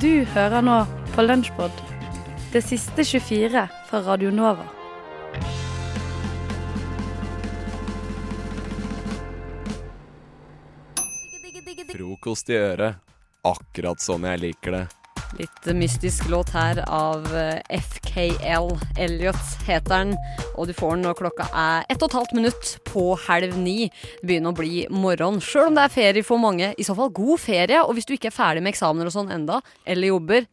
Du hører nå på Lunsjpod, det siste 24 fra Radio Nova. Frokost i øret. Akkurat sånn jeg liker det. Litt mystisk låt her av eh, FKL. Elliot heter den. Og du får den når klokka er ett og et halvt minutt på halv ni. Det begynner å bli morgen, sjøl om det er ferie for mange. I så fall god ferie. Og hvis du ikke er ferdig med eksamener og sånn enda, eller jobber,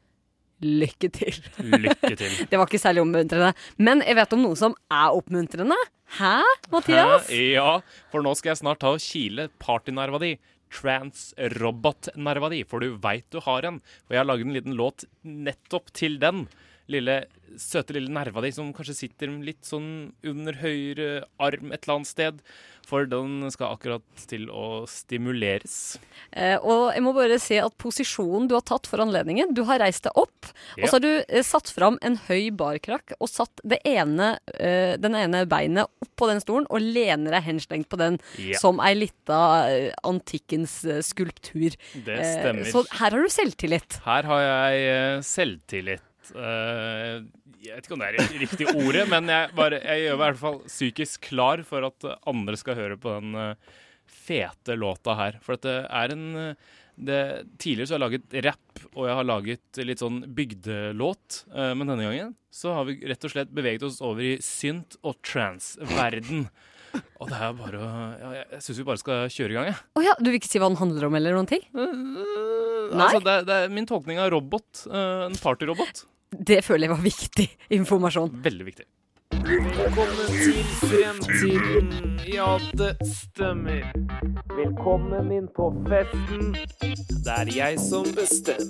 lykke til. Lykke til. Det var ikke særlig oppmuntrende. Men jeg vet om noe som er oppmuntrende. Hæ, Mathias? Hæ? Ja, for nå skal jeg snart ta og kile partynerva di. Transrobot-nerva di, for du veit du har en. Og jeg har laget en liten låt nettopp til den. Lille, søte lille nerva di som kanskje sitter litt sånn under høyre arm et eller annet sted. For den skal akkurat til å stimuleres. Eh, og jeg må bare si at posisjonen du har tatt for anledningen Du har reist deg opp, og så har du eh, satt fram en høy barkrakk og satt det ene, eh, den ene beinet opp på den stolen og lener deg henslengt på den Ja. som ei lita eh, antikkens eh, skulptur. Det Eh, stemmer. så her har du selvtillit. Her har jeg eh, selvtillit. Eh, jeg vet ikke om det er det riktige ordet, men jeg, bare, jeg gjør meg i hvert fall psykisk klar for at andre skal høre på den eh, fete låta her. For at det er en eh, det, Tidligere så har jeg laget rapp, og jeg har laget litt sånn bygdelåt. men denne gangen så har vi rett og slett beveget oss over i synt- og trans-verden. Og det er bare ja, Jeg, syns vi bare skal kjøre i gang, jeg. Å ja, du vil ikke si hva den handler om, eller noen ting? Nei? Altså, det, er- det er min tolkning av robot. Uh, en partyrobot. Det føler jeg var viktig informasjon. Veldig viktig. Velkommen til fremtiden. Ja, det stemmer. Velkommen inn på festen. Det er jeg som bestemmer.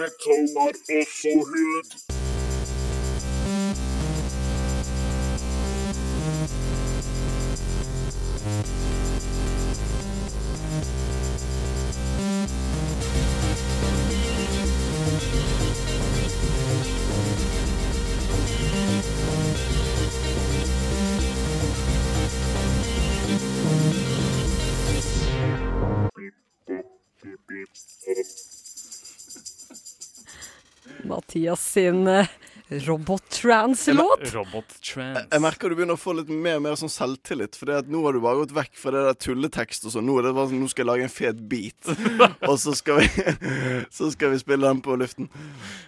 Metall er også hud. Mathias sin eh, robot-trans-låt. Robot-trans. Jeg merker du begynner å få litt mer og mer sånn selvtillit. For nå har du bare gått vekk fra det der tulletekst og sånn. Nå, er det bare sånn, nå skal jeg lage en fet beat, og så skal vi Så skal vi spille den på luften.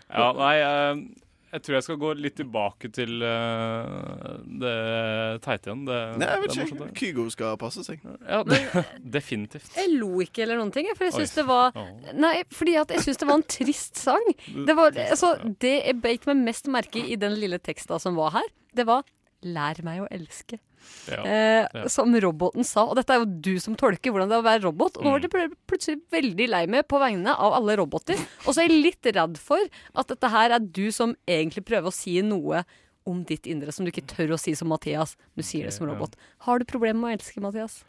Ja, nei, eh, jeg tror jeg skal gå litt tilbake til uh, det teite igjen. Det, Nei, jeg vet ikke. Kygo skal passe seg. Ja, det, definitivt. Jeg lo ikke eller noen ting, for jeg syns det var Nei, fordi at jeg syns det var en trist sang. Det, var, altså, det jeg beit meg mest merke i i den lille teksta som var her, det var 'lær meg å elske'. Ja. Eh, ja. Som roboten sa. Og dette er jo du som tolker hvordan det er å være robot. Og nå var jeg plutselig veldig lei meg på vegne av alle roboter. Og så er jeg litt redd for at dette her er du som egentlig prøver å si noe om ditt indre som du ikke tør å si som Mathias. Du sier det som robot. Har du problemer med å elske, Mathias?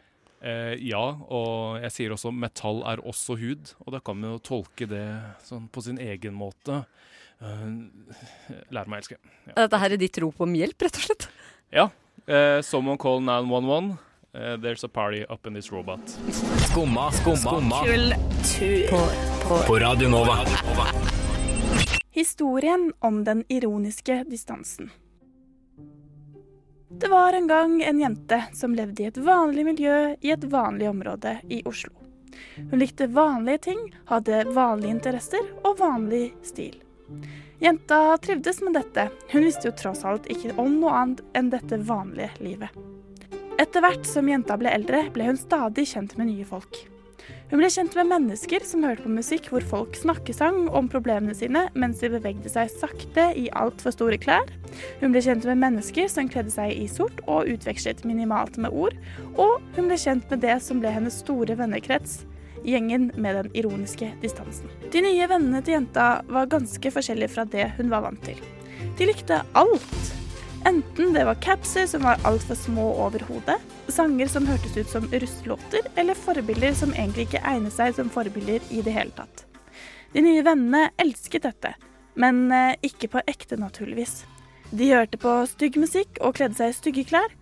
Eh, ja, og jeg sier også metall er også hud, og da kan vi jo tolke det sånn på sin egen måte. Eh, lære meg å elske. Dette her er ditt rop om hjelp, rett og slett? Ja. Eh, someone call 911. Uh, there's a party up in this robot. Skumma, skumma, Kultur. på Radio Nova. Historien om den ironiske distansen. Det var en gang en jente som levde i et vanlig miljø i et vanlig område i Oslo. Hun likte vanlige ting, hadde vanlige interesser og vanlig stil. Jenta trivdes med dette, hun visste jo tross alt ikke om noe annet enn dette vanlige livet. Etter hvert som jenta ble eldre, ble hun stadig kjent med nye folk. Hun ble kjent med mennesker som hørte på musikk hvor folk snakkesang om problemene sine mens de bevegde seg sakte i altfor store klær. Hun ble kjent med mennesker som kledde seg i sort og utvekslet minimalt med ord. Og hun ble kjent med det som ble hennes store vennekrets, gjengen med den ironiske distansen. De nye vennene til jenta var ganske forskjellige fra det hun var vant til. De likte alt. Enten det var capser som var altfor små over hodet, sanger som hørtes ut som russelåter, eller forbilder som egentlig ikke egnet seg som forbilder i det hele tatt. De nye vennene elsket dette, men eh, ikke på ekte, naturligvis. De hørte på stygg musikk og kledde seg i stygge klær,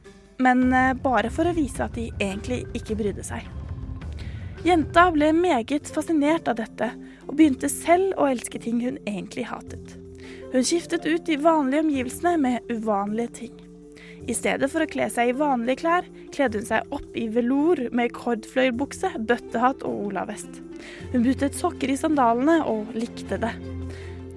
men eh, bare for å vise at de egentlig ikke brydde seg. Jenta ble meget fascinert av dette, og begynte selv å elske ting hun egentlig hatet. Hun skiftet ut de vanlige omgivelsene med uvanlige ting. I stedet for å kle seg i vanlige klær, kledde hun seg opp i velour med kordfløyelbukse, bøttehatt og olavest. Hun buttet sokker i sandalene og likte det.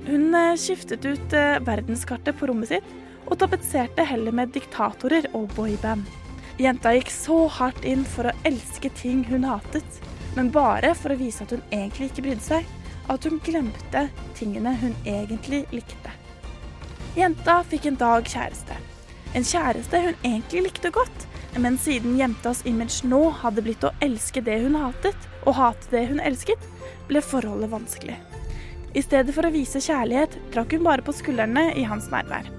Hun eh, skiftet ut eh, verdenskartet på rommet sitt og tapetserte heller med diktatorer og boyband. Jenta gikk så hardt inn for å elske ting hun hatet, men bare for å vise at hun egentlig ikke brydde seg, at hun glemte tingene hun egentlig likte. Jenta fikk en dag kjæreste. En kjæreste hun egentlig likte godt, men siden jentas image nå hadde blitt å elske det hun hatet, og hate det hun elsket, ble forholdet vanskelig. I stedet for å vise kjærlighet trakk hun bare på skuldrene i hans nærvær.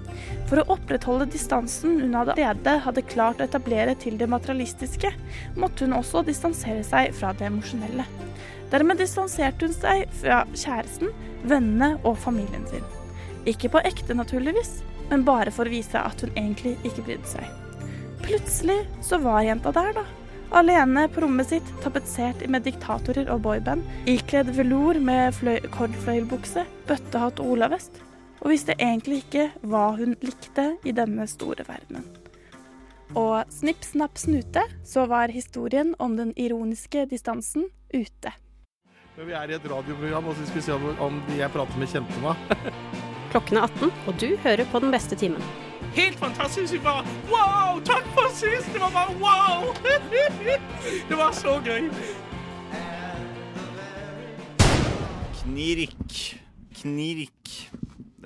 For å opprettholde distansen hun allerede hadde klart å etablere til det materialistiske, måtte hun også distansere seg fra det emosjonelle. Dermed distanserte hun seg fra kjæresten, vennene og familien sin. Ikke på ekte, naturligvis, men bare for å vise at hun egentlig ikke brydde seg. Plutselig så var jenta der, da. Alene på rommet sitt, tapetsert med diktatorer og boyband, ikledd velour med kordfløyelbukse, bøttehatt og olavest, og visste egentlig ikke hva hun likte i denne store verdenen. Og snipp, snapp, snute, så var historien om den ironiske distansen ute. Men vi er i et radioprogram, og så skal vi se om jeg prater med kjente nå. Klokken er 18, og du hører på den beste timen. Helt fantastisk! Vi bare wow! Takk for sist! Det var bare wow! Det var så gøy. Knirk. Knirk.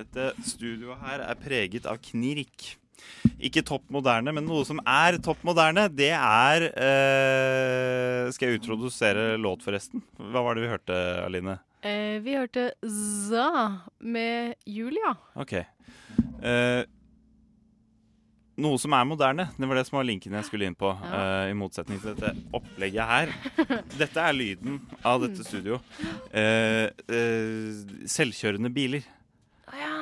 Dette studioet her er preget av knirk. Ikke topp moderne, men noe som er topp moderne, det er eh, Skal jeg utrodusere låt, forresten? Hva var det vi hørte, Aline? Eh, vi hørte Za med Julia. OK. Eh, noe som er moderne. Det var det som var linken jeg skulle inn på. Ja. eh, I motsetning til dette opplegget her. Dette er lyden av dette studio. Eh, eh, selvkjørende biler.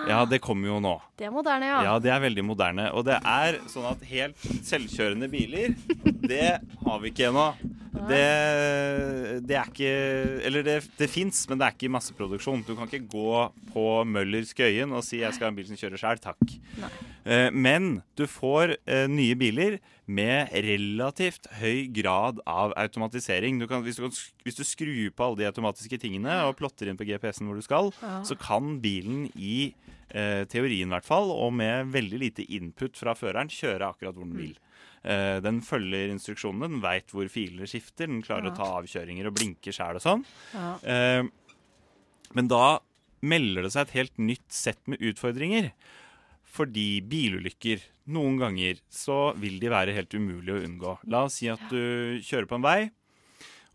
Ja, det kommer jo nå. Det er moderne, ja. Ja, det er veldig moderne. Og det er sånn at helt selvkjørende biler, det har vi ikke ennå. Det, det er ikke Eller det, det fins, men det er ikke i masseproduksjon. Du kan ikke gå på Møller Skøyen og si 'jeg skal ha en bil som kjører sjøl'. Takk. Eh, men du får eh, nye biler med relativt høy grad av automatisering. Du kan, hvis, du kan, hvis du skrur på alle de automatiske tingene og plotter inn på GPS-en hvor du skal, Ja. så kan bilen i eh, teorien i hvert fall, og med veldig lite input fra føreren, kjøre akkurat hvor den vil. Eh, den følger instruksjonene, den veit hvor filer skifter, den klarer Ja. å ta avkjøringer og blinke sjæl og sånn. Ja. Eh, men da melder det seg et helt nytt sett med utfordringer. Fordi bilulykker, noen ganger, så vil de være helt umulig å unngå. La oss si at du kjører på en vei,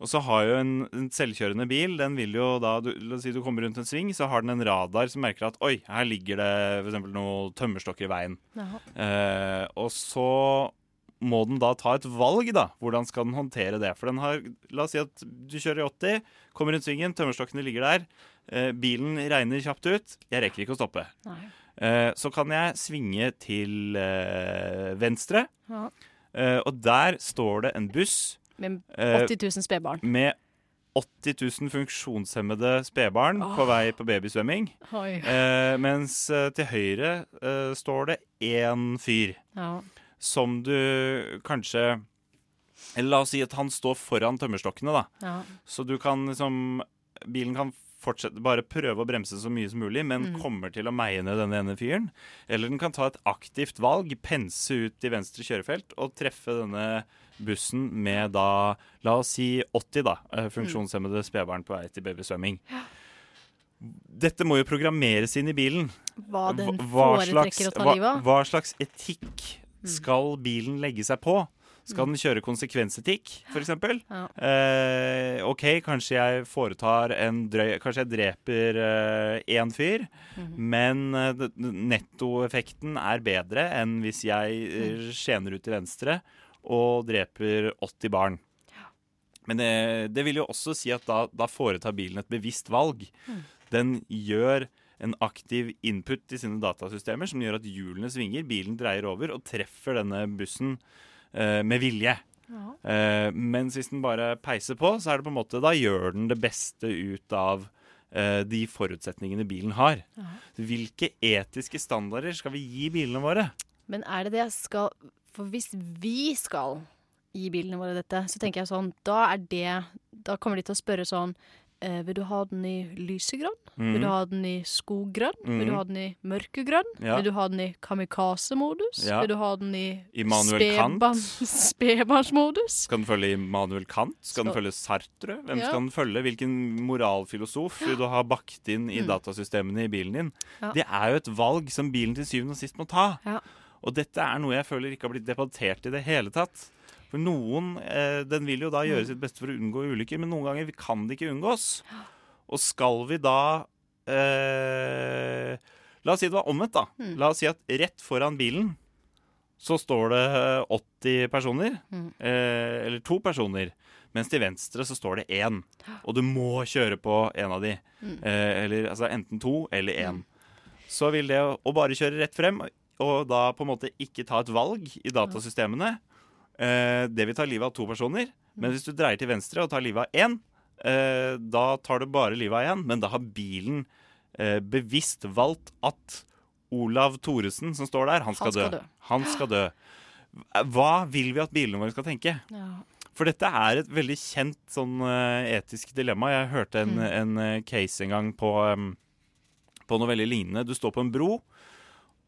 og så har jo en, en selvkjørende bil Den vil jo da, du, La oss si du kommer rundt en sving, så har den en radar som merker at oi, her ligger det f.eks. noen tømmerstokker i veien. Eh, og så må den da ta et valg, da. Hvordan skal den håndtere det? For den har La oss si at du kjører i 80, kommer rundt svingen, tømmerstokkene ligger der. Eh, bilen regner kjapt ut. Jeg rekker ikke å stoppe. Nei. Eh, så kan jeg svinge til eh, venstre, Ja. eh, og der står det en buss Med eh, 80 000 spedbarn. med 80 000 funksjonshemmede spedbarn på vei på babysvømming. Eh, mens til høyre eh, står det én fyr Ja. som du kanskje Eller la oss si at han står foran tømmerstokkene, da. Ja. Så du kan liksom Bilen kan fortsette, bare prøve å bremse så mye som mulig, men Mm. kommer til å meie ned denne ene fyren. Eller den kan ta et aktivt valg, pense ut i venstre kjørefelt og treffe denne bussen med da, la oss si 80 da, eh, funksjonshemmede spedbarn på vei til babysvømming. Dette må jo programmeres inn i bilen. Hva den Hva foretrekker å ta livet av. hva slags etikk skal bilen legge seg på? Skal den kjøre konsekvensetikk, f.eks.? Ja. Eh, OK, kanskje jeg foretar en drøy Kanskje jeg dreper én fyr, men eh, d- d- nettoeffekten er bedre enn hvis jeg uh, skjener ut til venstre og dreper 80 barn. Men det, det vil jo også si at da, da foretar bilen et bevisst valg. Den gjør en aktiv input i sine datasystemer som gjør at hjulene svinger, bilen dreier over og treffer denne bussen eh, med vilje. Uh, mens hvis den bare peiser på, så er det på en måte Da gjør den det beste ut av uh, de forutsetningene bilen har. Hvilke etiske standarder skal vi gi bilene våre? Men er det det jeg skal For hvis vi skal gi bilene våre dette, så tenker jeg sånn Da er det Da kommer de til å spørre sånn eh, Vil du ha den i lysegrønn? Vil du Mhm. ha den i skoggrønn? Vil du Mhm. ha den i mørkegrønn? Ja. Vil du ha den i kamikaze-modus? Ja. Vil du ha den i spedbarnsmodus? Skal den følge Immanuel Kant? Skal den følge Sartre? Hvem Ja. skal den følge? Hvilken moralfilosof vil du ha bakt inn i Mm. datasystemene i bilen din? Det er jo et valg som bilen til syvende og sist må ta. Ja. Og dette er noe jeg føler ikke har blitt debattert i det hele tatt. For noen eh, Den vil jo da gjøre Mm. sitt beste for å unngå ulykker, men noen ganger kan det ikke unngås. Og skal vi da eh, La oss si det var omvendt, da. Mm. La oss si at rett foran bilen så står det eh, 80 personer. Mm. Eh, eller to personer. Mens til venstre så står det én. Og du må kjøre på en av de. Mm. Eh, eller altså enten to eller én. Så vil det å, å bare kjøre rett frem, og da på en måte ikke ta et valg i datasystemene, eh, det vil ta livet av to personer. Men hvis du dreier til venstre og tar livet av én, eh, da tar du bare livet av én. Men da har bilen eh, bevisst valgt at Olav Thoresen, som står der, han skal, Han skal dø. dø. Han skal dø. Hva vil vi at bilene våre skal tenke? Ja. For dette er et veldig kjent sånn eh, etisk dilemma. Jeg hørte en, Mm. en eh, case en gang på, på noe veldig lignende. Du står på en bro,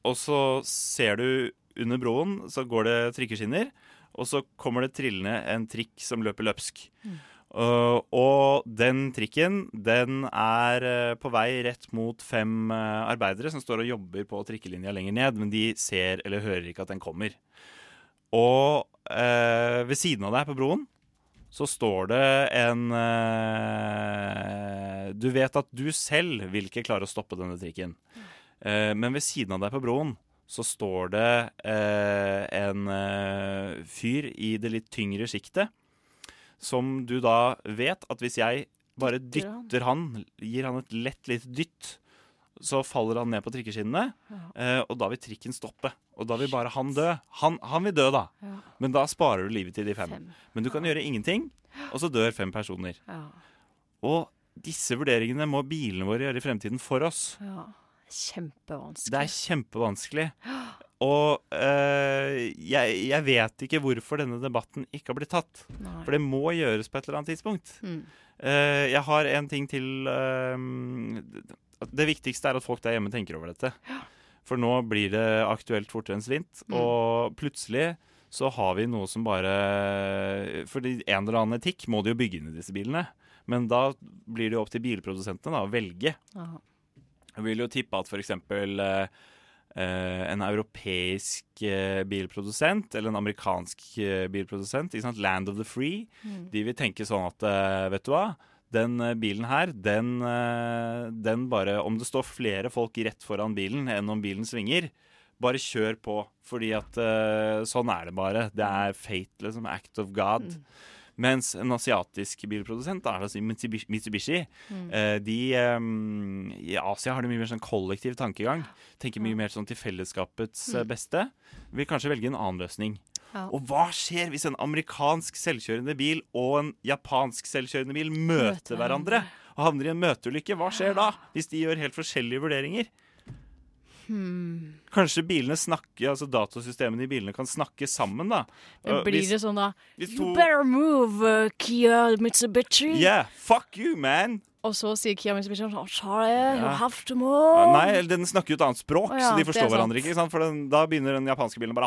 og så ser du under broen, så går det trikkeskinner, og så kommer det trillende en trikk som løper løpsk. Mm. Uh, og den trikken den er uh, på vei rett mot fem uh, arbeidere som står og jobber på trikkelinja lenger ned, men de ser eller hører ikke at den kommer. Og ved siden av deg på broen så står det en Du vet at du selv vil ikke klare å stoppe denne trikken. Eh, men ved siden av deg på broen så står det eh, en eh, fyr i det litt tyngre sjiktet, som du da vet at hvis jeg bare Dytter han. gir han et lett lite dytt, så faller han ned på trikkeskinnene, eh, og da vil trikken stoppe. Og da vil bare han dø. Han, han vil dø, da. Ja. Men da sparer du livet til de fem. Fem. Men du kan gjøre ingenting, og så dør fem personer. Ja. Og disse vurderingene må bilene våre gjøre i fremtiden for oss. ja. Kjempevanskelig. Det er kjempevanskelig. Og øh, jeg, jeg vet ikke hvorfor denne debatten ikke har blitt tatt. Nei. For det må gjøres på et eller annet tidspunkt. Mm. Uh, jeg har en ting til uh, Det viktigste er at folk der hjemme tenker over dette. For nå blir det aktuelt fortere enn svint. Mm. Og plutselig så har vi noe som bare Fordi en eller annen etikk må de jo bygge inn i disse bilene. Men da blir det jo opp til bilprodusentene da, å velge. Ja. Jeg vil jo tippe at f.eks. Uh, en europeisk uh, bilprodusent eller en amerikansk uh, bilprodusent? Land of the Free, Mm. de vil tenke sånn at eh, vet du hva, den eh, bilen her, den, eh, den bare Om det står flere folk rett foran bilen enn om bilen svinger, bare kjør på. Fordi at eh, sånn er det bare. Det er fate, liksom. Act of God. Mens en asiatisk bilprodusent, altså Mitsubishi, Mitsubishi Mm. eh, de um, I Asia har de mye mer sånn kollektiv tankegang. Tenker mye mer sånn til fellesskapets eh, Mm. beste. Vil kanskje velge en annen løsning. Ja. Og hva skjer hvis en amerikansk selvkjørende bil og en japansk selvkjørende bil møter Møter hverandre og havner i en møteulykke? Hva skjer da, hvis de gjør helt forskjellige vurderinger? Hmm. Kanskje bilene snakker, altså datasystemene i bilene kan snakke sammen, da. Men blir hvis- det sånn da You to- better move, uh, Kia Mitsubishi. Yeah, fuck you, man! Og så sier Kia Mitsubishi sånn Sorry, you Ja. have to move. Nei, den snakker jo et annet språk, Å ja, så de det er forstår sant. hverandre ikke. ikke sant? For den, da begynner den japanske bilen bare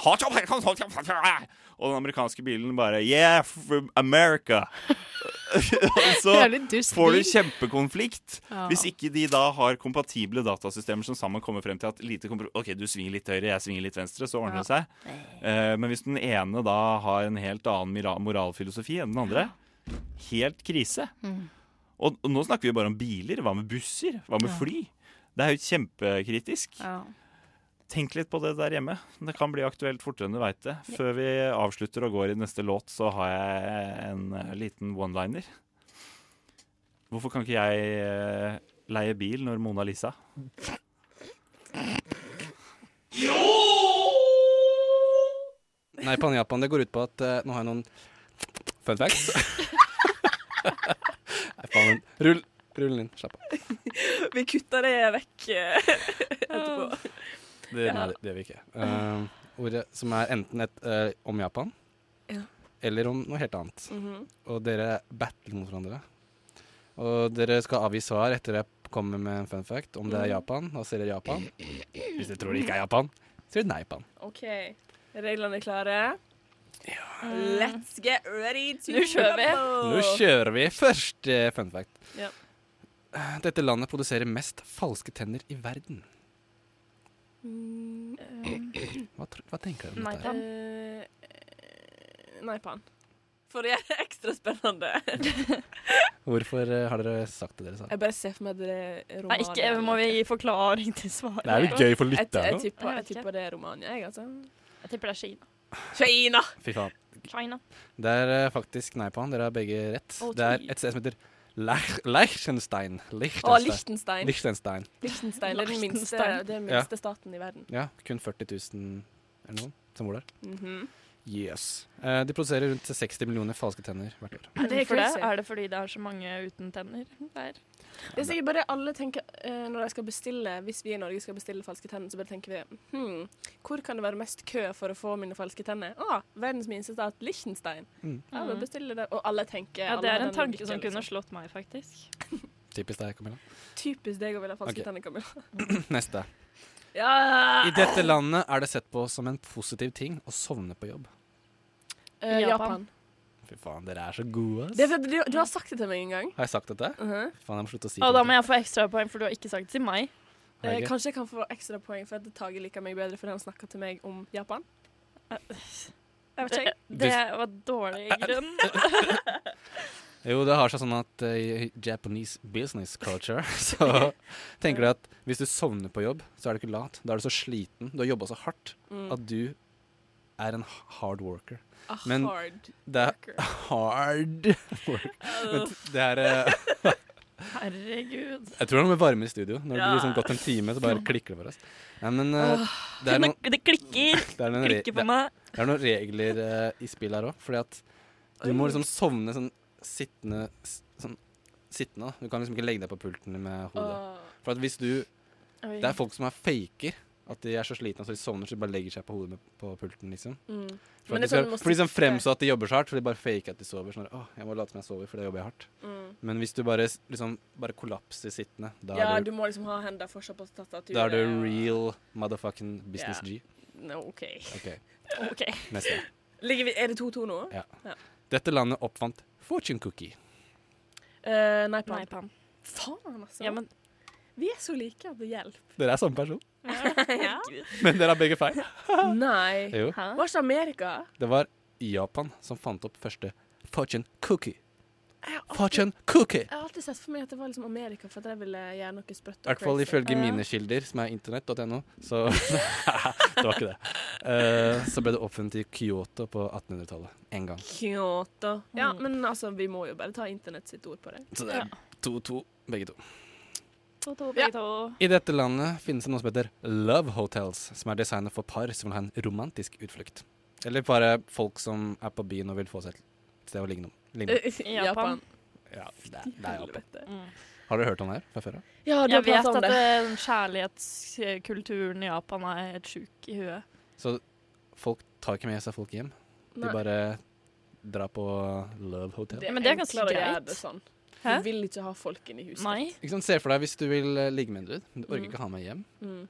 Og den amerikanske bilen bare Yeah, from America. Og så Jævlig dust får du bil. kjempekonflikt Ja. hvis ikke de da har kompatible datasystemer som sammen kommer frem til at lite kompro- OK, du svinger litt høyre, jeg svinger litt venstre, så ordner det seg. Eh, men hvis den ene da har en helt annen mira- moralfilosofi enn den andre, helt krise. Og, og nå snakker vi bare om biler. Hva med busser? Hva med Ja. fly? Det er jo kjempekritisk. Ja. Tenk litt på det der hjemme. Det kan bli aktuelt fortere enn du veit det. Før vi avslutter og går i neste låt, så har jeg en eh, liten one-liner. Hvorfor kan ikke jeg eh, leie bil når Mona Lisa? Nei, på Japan, det går ut på at uh, Nå har jeg noen fun facts. Faen. Rull, rull den inn. Slapp av. Vi kutter det vekk eh, etterpå. Det, Ja. Nei, det det gjør vi ikke. Uh, ordet som er enten et uh, om Japan, Ja. eller om noe helt annet. Mhm. Og dere battler mot hverandre. Og dere skal avgi svar etter jeg kommer med en fun fact. Om det er Japan. Japan, så sier det Japan. Hvis dere tror det ikke er Japan, sier dere Neipan. OK. Reglene er klare. Let's get ready to Nå kjører vi. Nå kjører vi. Første fun fact. Ja. Dette landet produserer mest falske tenner i verden. Mm, Hva, hva tenker du om dette? her? Eh, Naipan. For det er ekstra spennende. Hvorfor eh, har dere sagt det dere sa? Jeg bare ser for meg det er Nei, ikke må vi gi forklaring til svaret. Det er jo gøy for lytterne, Jeg, jeg, tipper, Jeg jeg tipper det er Romania, jeg, altså. Jeg tipper det er Kina. Kina! Fy faen. China. Det er eh, faktisk han Dere har begge rett. Å, det er et sted som heter Lichtenstein Liechtenstein. Å, Liechtenstein. Liechtenstein. Liechtenstein er den minste, Liechtenstein. det er den Ja. minste staten i verden. Ja, kun 40 000 eller noe som bor der. Mhm. Yes. Uh, de produserer rundt 60 millioner falske tenner hvert år. Er det er det? Er det fordi det er så mange uten tenner der? Det er sikkert bare alle tenker uh, Når de skal bestille Hvis vi i Norge skal bestille falske tenner, så bare tenker vi hm, hvor kan det være mest kø for å få mine falske tenner? Ah, verdens minste stat, Liechtenstein. Mm. Ja, bestiller det. Og alle tenker Ja, det er en tanke som kunne liksom. slått meg, faktisk. Typisk deg, Camilla. Typisk deg å ville ha falske okay. tenner, Camilla. Neste. Ja! I dette landet er det sett på som en positiv ting å sovne på jobb. Eh, Japan. Fy faen, dere er så gode, ass. Det er fordi du, du har sagt det til meg en gang. Har jeg sagt dette? Mhm. Faen, jeg må slutte å si Og da må jeg få ekstrapoeng, for du har ikke sagt det til meg. Jeg Eh, kanskje jeg kan få ekstra poeng for at Tage liker meg bedre fordi han snakka til meg om Japan? Jeg vet ikke. Det, det var dårlig grunn. Jo, det har seg sånn at i Japanese business culture så tenker de at hvis du sovner på jobb, så er du ikke lat. Da er du så sliten. Du har jobba så hardt Mm. at du er en hard worker. A Men hard det er hard work. Men det er eh, Herregud. Jeg tror det er noe med varme i studio. Når det blir liksom gått en time, så bare klikker det for oss. Ja, men uh, det noen det klikker. Det er Klikker på meg. Det er noen regler uh, i spill her òg, fordi at du må liksom sovne sånn sittende sånn sittende. Du kan liksom ikke legge deg på pulten med hodet. For at hvis du Det er folk som er faker. At de er så slitne at de sovner, så de bare legger seg på hodet med, på pulten. liksom Mm. For, at de sånn skal, for de som fremstår at de jobber så hardt, for de bare faker at de sover. Sånn, Åh, jeg må late som jeg sover, for da jobber jeg hardt. Mm. Men hvis du bare, liksom, bare kollapser sittende, da Ja, er du du, må liksom ha hendene fortsatt på tastaturet. da er du real motherfucking business yeah. G. No, OK. Ok, OK. Neste. Ligger vi, er det 2-2 nå? Ja. ja. Dette landet oppfant fortune cookie. Eh, Naipan. Naipan. Faen, altså. Ja, men Vi er så like at det hjelper. Dere er samme person, ja. men dere har begge feil. Nei. Jo. Hva ikke Amerika? Det var Japan som fant opp første fortune cookie. Fortune cookie! Jeg har alltid sett for meg at det var liksom Amerika, for at jeg ville gjøre noe sprøtt I hvert fall ifølge mine kilder, som er internett.no, så Det var ikke det. Uh, så ble det oppfunnet i Kyoto på 1800-tallet. En gang. Kyoto. Ja, men altså, vi må jo bare ta internett sitt ord på det. Så det er 2-2, begge to. To, to, begge to. I dette landet finnes det noe som heter Love Hotels, som er designet for par som vil ha en romantisk utflukt. Eller bare folk som er på byen og vil få seg et sted å ligne. I Japan. Ja, det er, det er Japan. Mm. Har dere hørt om det her fra før av? Ja, du Jeg vet om at det. kjærlighetskulturen i Japan er helt sjuk i huet. Så folk tar ikke med seg folk hjem. Nei. De bare drar på Love Hotel. Det, men det er ganske greit. det sånn. Du vil ikke ha folk inn i huset. Nei. Ikke sant, Se for deg hvis du vil eh, ligge med en dude, men du orker Mm. ikke ha med hjem. Mm.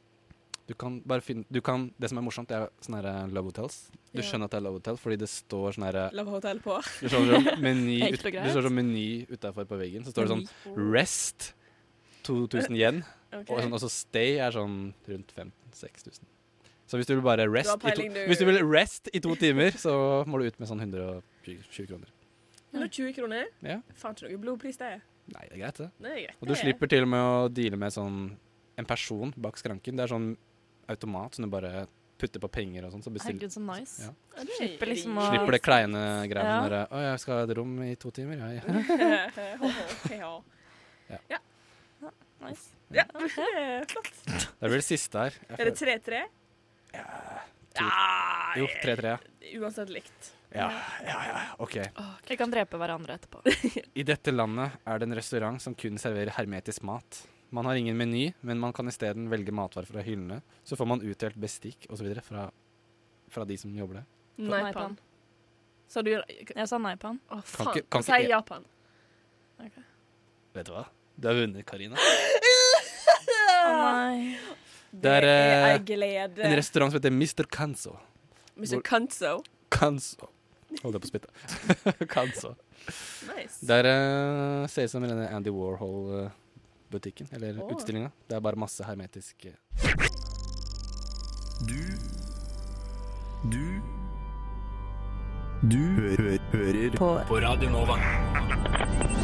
Du kan bare finne du kan, Det som er morsomt, det er sånne her eh, love hotels. Du Ja. skjønner at det er love hotel fordi det står sånn herre Love Hotel på. Det står sånn meny, Enkelt ut, og greit. det står sånn meny utafor på veggen. Så står det sånn Rest 2000 yen. Ok. Og sånn, også Stay er sånn rundt 5000-6000. Så hvis du vil bare rest, i to, peiling, du. hvis du vil rest i to timer, så må du ut med sånn 120 kroner. 120 kroner? Ja. Faen ikke noe blodpris, det. Nei, det er greit, det. Det er greit, Og du det. slipper til og med å deale med sånn en person bak skranken. Det er sånn automat som du bare putter på penger og sånn. Så bestill- Herregud, så nice. Ja. Ja, er Slipper liksom å Slipper det kleine greiene. Ja. der, 'Å, jeg skal ha et rom i to timer', ja. ja. ja. Ja. ja. Nice. Ja, flott. Det vel det siste her. Er det 3-3? Ja Jo, 3-3. Uansett likt. Ja, ja, ja. OK. Vi kan drepe hverandre etterpå. I dette landet er det en restaurant som kun serverer hermetisk mat. Man har ingen meny, men man kan isteden velge matvarer fra hyllene. Så får man utdelt bestikk osv. Fra, fra de som jobber der. Naipan. Sa du Jeg sa nei på han. Å, Kan faen. ikke- kan Si ikke- Japan. Vet du hva? Du har vunnet, Karina. Å nei. Det er, Det er eh, ei glede. en restaurant som heter Mr. Kanzo. Mr. Kanzo. Kanzo. Hold jeg på spyttet. Kanzo. Nice. Det er, eh, ser ut som denne Andy Warhol-butikken, eller oh. utstillinga. Det er bare masse hermetisk eh, Du Du Du hø hører på. På Radio Nova.